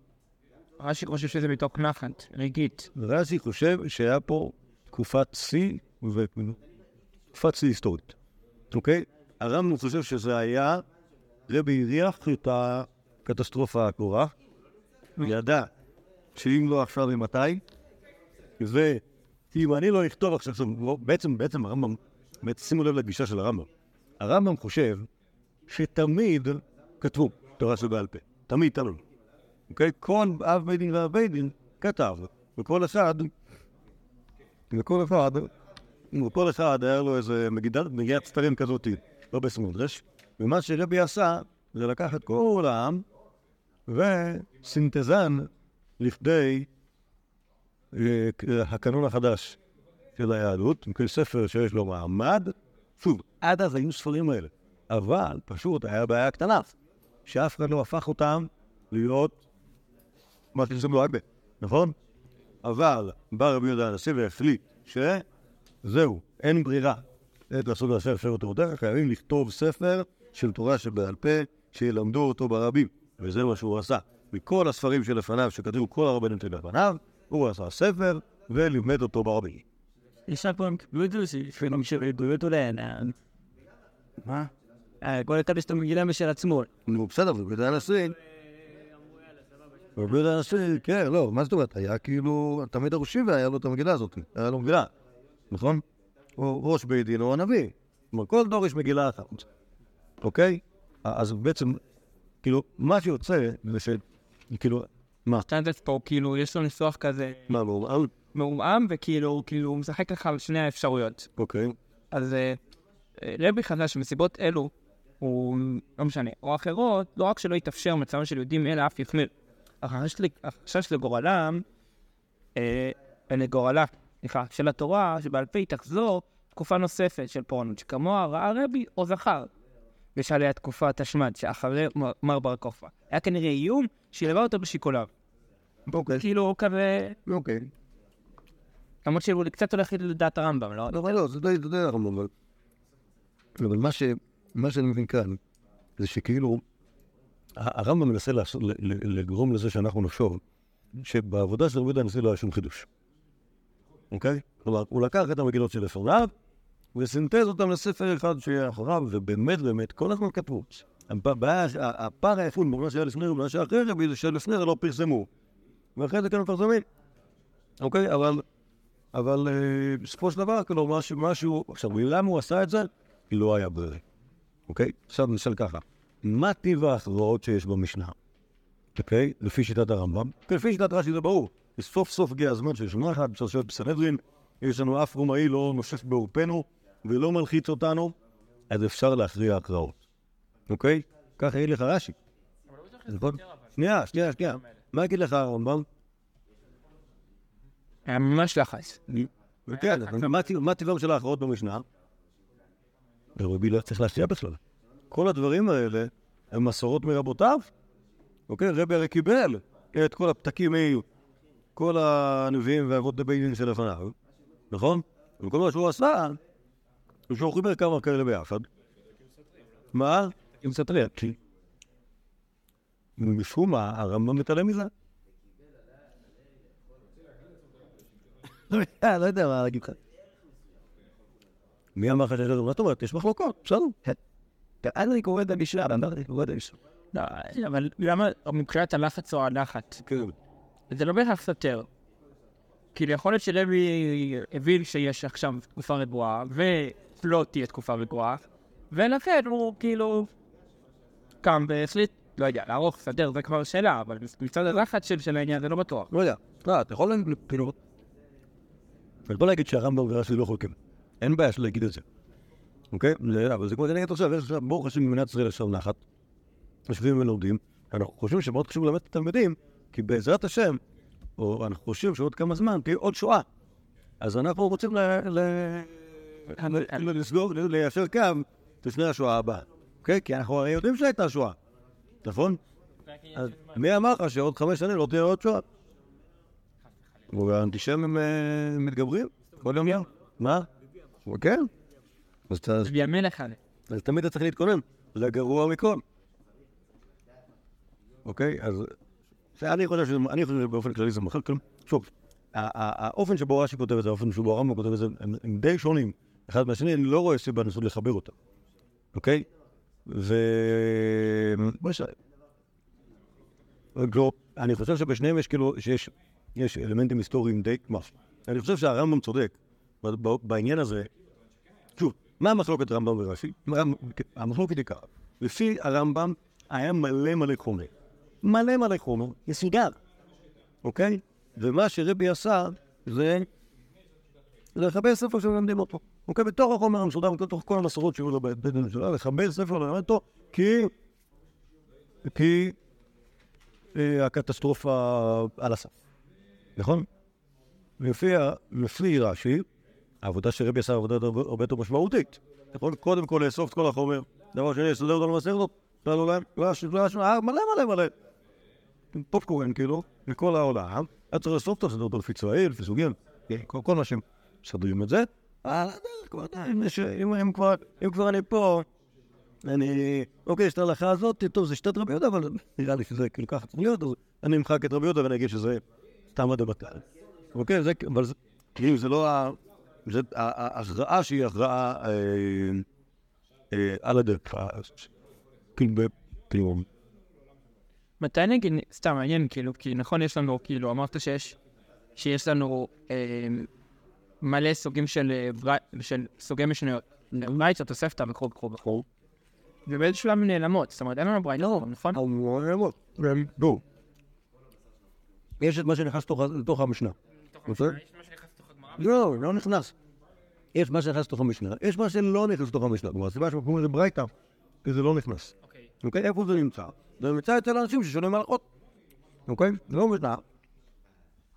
רש"י חושב שזה מתוך נחת, רגעית. רש"י חושב שהיה פה תקופת שיא שיא היסטורית, אוקיי? הרמב"ם חושב שזה היה, רבי הריח את הקטסטרופה הקרובה, ידע שאם לא עכשיו ממתי, ואם אני לא אכתוב עכשיו, בעצם, בעצם הרמב"ם, בעצם שימו לב לגישה של הרמב"ם, הרמב"ם חושב שתמיד כתבו תורה שבעל פה, תמיד, תמיד. אוקיי? כל אב בית דין ואב בית דין כתב, וכל אחד, וכל אחד, וכל אחד היה לו איזה מגידת, ספרים כזאת, לא בסמודרש, ומה שרבי עשה, זה לקח את כל העם וסינתזן לכדי אה, הקנון החדש של היהדות, כל ספר שיש לו מעמד. שוב, עד אז היו ספרים האלה, אבל פשוט היה בעיה קטנה, שאף אחד לא הפך אותם להיות מה לו הרבה, נכון? אבל בא רבי יהודה הנשיא והחליט שזהו, אין ברירה. עת לעשות לעשה אפשר תורתך, חייבים לכתוב ספר של תורה שבעל פה, שילמדו אותו ברבים. וזה מה שהוא עשה. מכל הספרים שלפניו, שכתבו כל הרבנים שלפניו, הוא עשה ספר ולימד אותו ברבים. יש פה הם קיבלו את זה, שפעמים שרידו אותו לעינן. מה? כל אחד יש את המגילה משל עצמו. נו, בסדר, רבי יהודה הנשיא... רבי יהודה הנשיא, כן, לא, מה זאת אומרת? היה כאילו, תמיד הראשים והיה לו את המגילה הזאת, היה לו מגילה, נכון? הוא ראש בית דין או הנביא. כלומר, כל דור יש מגילה אחת, אוקיי? אז בעצם, כאילו, מה שיוצא זה ש... כאילו, מה? סטנדרט פה, כאילו, יש לו ניסוח כזה מה, מעורער? מעומעם, וכאילו, כאילו, הוא משחק לך על שני האפשרויות. אוקיי. אז אה, רבי חשב שמסיבות אלו, הוא, לא משנה, או אחרות, לא רק שלא יתאפשר מצבם של יהודים אלא אף יחמיר. החשש לגורלם, אה, לגורלה, סליחה, של התורה, שבעל פה היא תחזור תקופה נוספת של פורענות, שכמוה ראה רבי או זכר, בשלהי תקופת השמד, שאחרי מר- בר כוכבא. היה כנראה איום שילווה אותו בשיקוליו. אוקיי. כאילו, כזה, אוקיי. למרות שהוא קצת הולך לדעת הרמב"ם, לא? לא, לא, זה די, זה די הרמב"ם, אבל... אבל מה שאני מבין כאן, זה שכאילו, הרמב"ם מנסה לגרום לזה שאנחנו נחשוב שבעבודה של רבי יהודה הנשיא לא היה שום חידוש. אוקיי? כלומר, הוא לקח את המגילות של לפניו, וסינתז אותם לספר אחד שיהיה אחריו, ובאמת באמת, כל הזמן כתבו. הפער היפות בין מה שהיה לפני ומה שהיה אחרי רבי זה שלפני זה לא פרסמו, ואחרי זה כן מפרסמים. אוקיי? אבל אבל אה, בסופו של דבר, כאילו, משהו, משהו... עכשיו, למה הוא עשה את זה? כי לא היה ברירה. אוקיי? עכשיו נשאל ככה, מה טיב ההכרעות שיש במשנה? אוקיי? לפי שיטת הרמב"ם? לפי שיטת רש"י זה ברור. סוף סוף הגיע הזמן שיש לנו אחד, אפשר לשבת בסנהדרין, יש לנו אף רומאי לא נושף בעורפנו ולא מלחיץ אותנו, אז אפשר להכריע הכרעות. אוקיי? ככה יגיד לך רש"י. נכון? שנייה, שנייה, שנייה. מה יגיד לך הרמב"ם? היה ממש לחץ. כן, מה טיבם של ההכרעות במשנה? ורבי לא צריך להשקיע בכלל. כל הדברים האלה הם מסורות מרבותיו. אוקיי? רבי הרי קיבל את כל הפתקים מ- כל הנביאים ואבות דין שלפניו, נכון? וכל מה שהוא עשה, הוא שהוא חיבר כמה כאלה ביחד. מה? עם סטריה. משום מה, הרמב"ם מתעלם מזה. אה, לא יודע מה להגיד לך. מי אמר לך שיש? מה זאת אומרת? יש מחלוקות, בסדר. אני קורא את המשנה, אני קורא את המשנה. לא, אבל למה מבחינת הלחץ או הלחץ? כן. זה לא בהכרח סותר. כאילו, יכול להיות שלוי הבין שיש עכשיו תקופה רגועה, ולא תהיה תקופה רגועה, ולכן הוא כאילו קם והחליט, לא יודע, לערוך, סדר, זה כבר שאלה, אבל מצד הלחץ של, של העניין זה לא בטוח. לא יודע. לא, אתה יכול להגיד. אבל בוא נגיד שהרמב"ם ורש"י לא חולקים. אין בעיה של להגיד את זה. אוקיי? אבל זה כמו שאני אגיד עכשיו, יש עכשיו, ברוך השם במדינת ישראל יש שם נחת. יושבים ולומדים. אנחנו חושבים שמאוד חשוב ללמד את התלמידים, כי בעזרת השם, או אנחנו חושבים שעוד כמה זמן תהיה עוד שואה. אז אנחנו רוצים ל- לסגור, ליישר קו לפני השואה הבאה. אוקיי? כי אנחנו הרי יודעים שהייתה שואה. נכון? אז מי אמר לך שעוד חמש שנים לא תהיה עוד שואה? והאנטישמים אה, מתגברים כל יום יום. מה? כן. אז אתה- בימי לך. אז תמיד אתה צריך להתכונן לגרוע מכל. אוקיי? אז אני חושב שזה- אני חושב שבאופן כללי זה מחל כלום. שוב, האופן שבו רש"י כותב את זה, האופן שבו הרמב"ם כותב את זה, הם די שונים אחד מהשני, אני לא רואה סיבה לנסות לחבר אותם. אוקיי? ו... לא, אני חושב שבשניהם יש כאילו, שיש יש אלמנטים היסטוריים די, מה? אני חושב שהרמב"ם צודק בעניין הזה. שוב, מה המחלוקת רמב"ם ורש"י? המחלוקת היא ככה, לפי הרמב"ם היה מלא מלא חומר. מלא מלא חומר, יסודר, אוקיי? ומה שרבי עשה זה לחבר ספר שמלמדים אותו. אוקיי? בתוך החומר המסודר, בתוך כל המסורות שהיו לו בבית דין שלו, לחבר ספר ללמד אותו, כי... כי... אה, הקטסטרופה על הסף. נכון? לפי, רש"י, העבודה שרבי עשה עבודה הרבה יותר משמעותית. נכון? קודם כל לאסוף את כל החומר, דבר שני, לסדר אותו למסכת, אה, מלא מלא מלא. פופקורן כאילו, מכל העולם, היה צריך לאסוף אותו, לסדר אותו לפי צבעים, לפי סוגים, כל כל מה שהם מסדרים את זה. הדרך כבר, אם כבר, אני פה, אני, אוקיי, יש את ההלכה הזאת, טוב, זה שיטת רבי יהודה, אבל נראה לי שזה כאילו ככה צריך להיות, אז אני אמחק את רבי יהודה ואני אגיד שזה סתם עד הבטל. אוקיי, זה, אבל זה, כאילו, זה לא ה... זה ההכרעה שהיא הכרעה אה, אה, על הדרך. כאילו, כאילו, מתי נגיד, סתם מעניין, כאילו, כי נכון, יש לנו, כאילו, אמרת שיש, שיש לנו אה, מלא סוגים של, אה, של סוגי משניות. ברייתא, תוספתא וכו' וכו' וכו'. ובאיזשהו שלב הן נעלמות, זאת אומרת, אין לנו ברייתא, נכון? בואו. יש את מה שנכנס לתוך ה- לתוך המשנה. בסדר? לא, לא נכנס. יש מה שנכנס לתוך המשנה, יש מה שלא נכנס לתוך המשנה. כלומר, הסיבה שאנחנו קוראים לזה ברייתא, כי זה לא נכנס. אוקיי? איפה זה נמצא? זה נמצא אצל אנשים ששונים הלכות. אוקיי? זה לא משנה.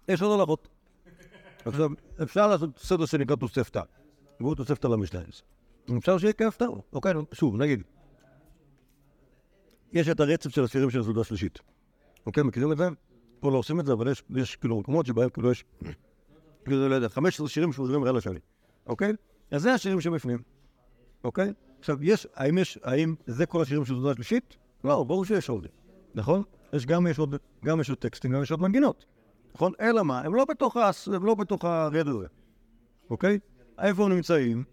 יש עוד הלכות. עכשיו, אפשר לעשות סדר שנקרא תוספתא. והוא תוספתא למשנה. אפשר שיהיה כהפתר. אוקיי, שוב, נגיד. יש את הרצף של השירים של הסעודה השלישית. אוקיי, מכירים את זה? פה לא עושים את זה, אבל יש, כאילו מקומות שבהם כאילו יש, כאילו, לא יודע, 15 שירים שעוזרים רע לשני. אוקיי? אז זה השירים שבפנים. אוקיי? עכשיו, יש, האם יש, האם זה כל השירים של הסעודה השלישית? לא, ברור שיש עוד. נכון? יש גם יש עוד, גם יש עוד טקסטים, גם יש עוד מנגינות. נכון? אלא מה? הם לא בתוך, הם לא בתוך הרד הזה. אוקיי? איפה הם נמצאים?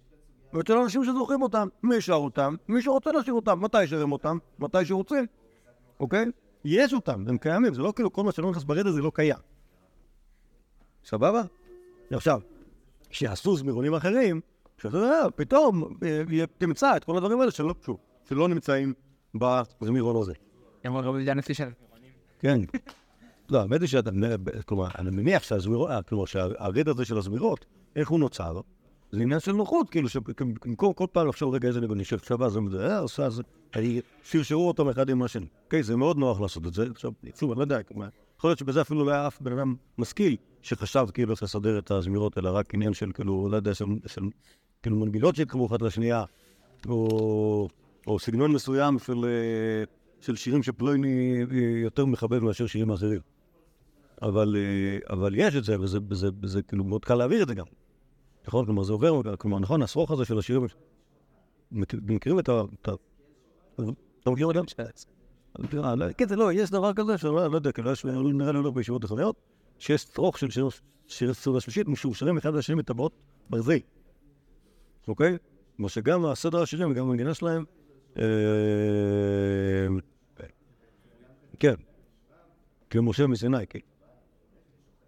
ואצל אנשים שזוכרים אותם, מי שר אותם? מי שרוצה לשיר אותם, מתי ישרים אותם? מתי שרוצים, אוקיי? יש אותם, הם קיימים, זה לא כאילו כל מה שלא נכנס ברד הזה לא קיים. סבבה? עכשיו, כשיעשו זמירונים אחרים, פתאום אה, תמצא את כל הדברים האלה שלא, שוב, שלא נמצאים בזמירון הזה. אמר רבי יהודה הנשיא של... כן. לא, האמת היא שאתה, כלומר, אני מניח שהזמירות, אה, כלומר, שהרד הזה של הזמירות, איך הוא נוצר? זה עניין של נוחות, כאילו, שבמקום כל פעם לחשוב, רגע, איזה נגון נשב שווה, זה אה, עושה, זה, אני- שרשרו אותם אחד עם השני. אוקיי, זה מאוד נוח לעשות את זה. עכשיו, שוב, אני לא יודע, כלומר, יכול להיות שבזה אפילו לא היה אף בן אדם משכיל שחשב כאילו איך לסדר את הזמירות, אלא רק עניין של, כאילו, לא יודע, של כאילו מנגינות שהתקרבו אחת לשנייה, או, או סגנון מסוים של, אה, של שירים שפלויני אה, יותר מחבב מאשר שירים אחרים. אבל, אה, אבל יש את זה, וזה, וזה, וזה כאילו מאוד קל להעביר את זה גם. נכון? כלומר, זה עובר, כלומר, נכון, השרוך הזה של השירים, מכ- מכירים את ה... את ה- אתה מכיר את זה? אה, לא, כן, זה לא, יש דבר כזה, שאני לא לא יודע, כאילו, נראה לי הולך בישיבות תיכוניות, שיש שרוך של שיר- שירי סוג השלישית, משורשרים אחד לשני מטבעות ברזי. אוקיי? כמו שגם הסדר השירים וגם המנגינה שלהם, אה, כן, כמו משה מסיני, כן.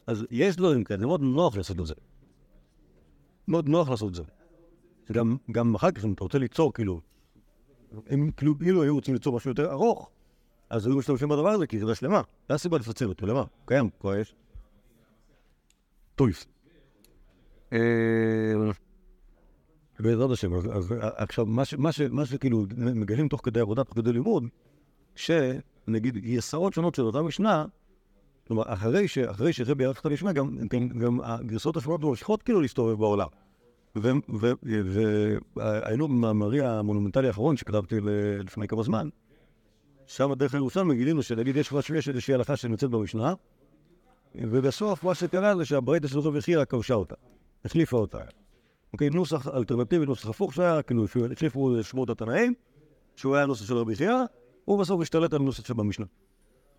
אז יש דברים כאלה, זה מאוד נוח לעשות את זה. מאוד נוח לעשות את זה. גם, גם אחר כך, אם אתה רוצה ליצור, כאילו, אם כאילו, אילו היו רוצים ליצור משהו יותר ארוך, אז היו משתמשים בדבר הזה, כי זה שלמה. זה הסיבה לפצל אותו, למה? קיים, כבר יש. טויף. בעזרת השם, אז, אז עכשיו, מה, ש, מה, ש, מה שכאילו מגלים תוך כדי עבודה, תוך כדי לימוד, שנגיד גרסאות שונות של אותה משנה, כלומר, אחרי, ש, אחרי ערך את המשנה, גם, גם, גם הגרסאות השונות ממשיכות כאילו להסתובב בעולם. והיינו במאמרי המונומנטלי האחרון שכתבתי לפני כמה זמן, שם דרך הירושלמי גילינו שנגיד יש איזושהי הלכה שנמצאת במשנה, ובסוף מה שקרה זה שהברייתא של רבי חייא כבשה אותה, החליפה אותה. אוקיי, נוסח אלטרנטיבי, נוסח הפוך שהיה, כאילו, החליפו שמות התנאים, שהוא היה נוסח של רבי חייא, הוא בסוף השתלט על נוסח שבמשנה.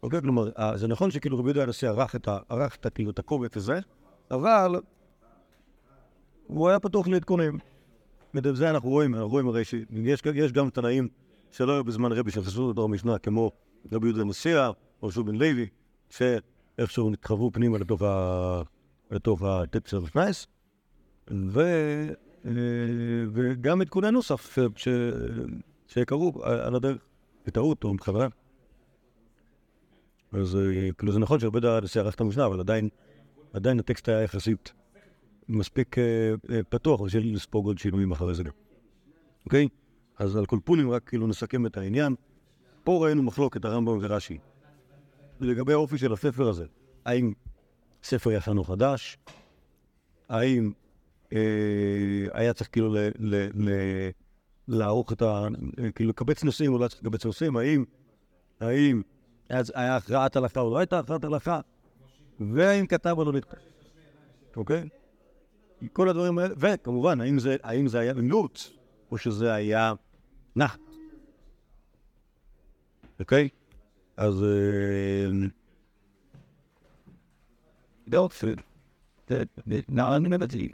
אוקיי, כלומר, אה, זה נכון שכאילו רבי יהודה הנשיא ערך את ערך את כאילו, את הקובץ הזה, אבל הוא היה פתוח לעדכונים. ואת זה אנחנו רואים, אנחנו רואים הרי שיש יש גם תנאים שלא היו בזמן רבי שנכנסו לתוך המשנה, כמו רבי יהודה המסיע, או שוב בן לוי, שאיכשהו נתחברו פנימה לתוך, ה... לתוך הטקסט של השנייס, ו... אה, וגם עדכוני נוסף ש... שקרו על הדרך, בטעות או בכוונה. אז אה, כאילו זה נכון יהודה הנשיא ערך את המשנה, אבל עדיין, עדיין הטקסט היה יחסית מספיק אה, פתוח בשביל לספוג עוד שינויים אחרי זה גם. אוקיי? אז על כל פונים רק כאילו נסכם את העניין. פה ראינו מחלוקת הרמב"ם ורש"י. לגבי האופי של הספר הזה, האם ספר או חדש? האם היה צריך כאילו לערוך את ה... כאילו לקבץ נושאים או לא צריך לקבץ נושאים? האם, האם היה, היה הכרעת הלכה או לא הייתה הכרעת הלכה? והאם כתב או לא נכתב? אוקיי? כל הדברים האלה, וכמובן, האם זה, האם זה היה אילוץ, או שזה היה נחת. אוקיי? אז... אה, נען מבטלי.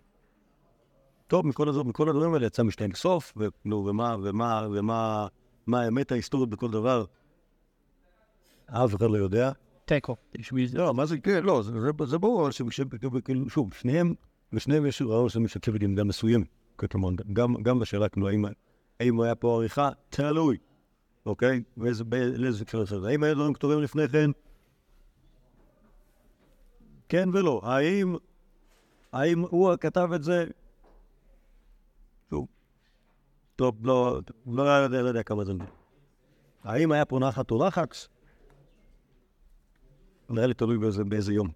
טוב, מכל, הדבר, מכל הדברים האלה יצא משנה סוף, ומה, ומה, ומה, מה האמת ההיסטורית בכל דבר, אף אחד לא יודע. תיקו. לא, מה זה, כן, לא, זה, זה, זה ברור, אבל כאילו, שוב, שניהם, ושניהם יש רעיון שמשקף את עמדה מסוימת. כלומר, גם, גם בשאלה, כאילו, האם, האם היה פה עריכה, תלוי, אוקיי? ואיזה, לאיזה קשר זה. האם היו דברים כתובים לפני כן? כן ולא. האם, האם הוא כתב את זה? שוב, טוב, לא, לא, יודע, לא יודע כמה זה. האם היה פה נחת או לחץ? נראה לי תלוי באיזה, באיזה יום.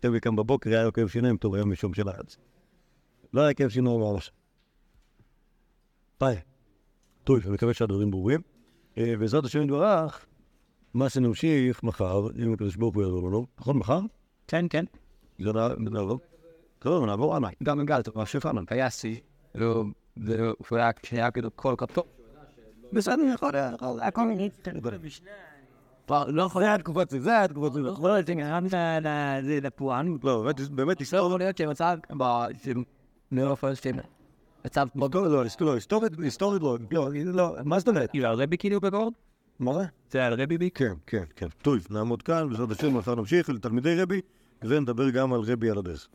תלוי קם בבוקר, היה לו כאב שיניים, טוב, היום יש יום של הארץ. לא היה כאב שיניים ממש. ביי. טוב, אני מקווה שהדברים ברורים. אה, בעזרת השם יתברך, מה שנמשיך מחר, אם הקדוש ברוך הוא יעזור לנו, נכון מחר? כן, כן. זה נע- נעבור? טוב, נעבור הלאה. גם גל, טוב, מה שפעם, קייסי, והוא היה כשהיה כאילו כל כך טוב. בסדר, יכול להיות, יכול- הכל נגיד. כבר לא יכול להיות תקופות זה, זה התקופות זה. לא יודע, זה לפוען. לא, באמת, באמת, לא יכול להיות שמצב, לא יכול להיות שמצב לא, לא, היסטורית, היסטורית, לא, לא, לא, מה זאת אומרת? כאילו, רבי כאילו בגורד? מה זה? זה על רבי בי? כן, כן, כן. טוב, נעמוד כאן, בעזרת השם מחר נמשיך לתלמידי רבי, ונדבר גם על רבי על הדרך.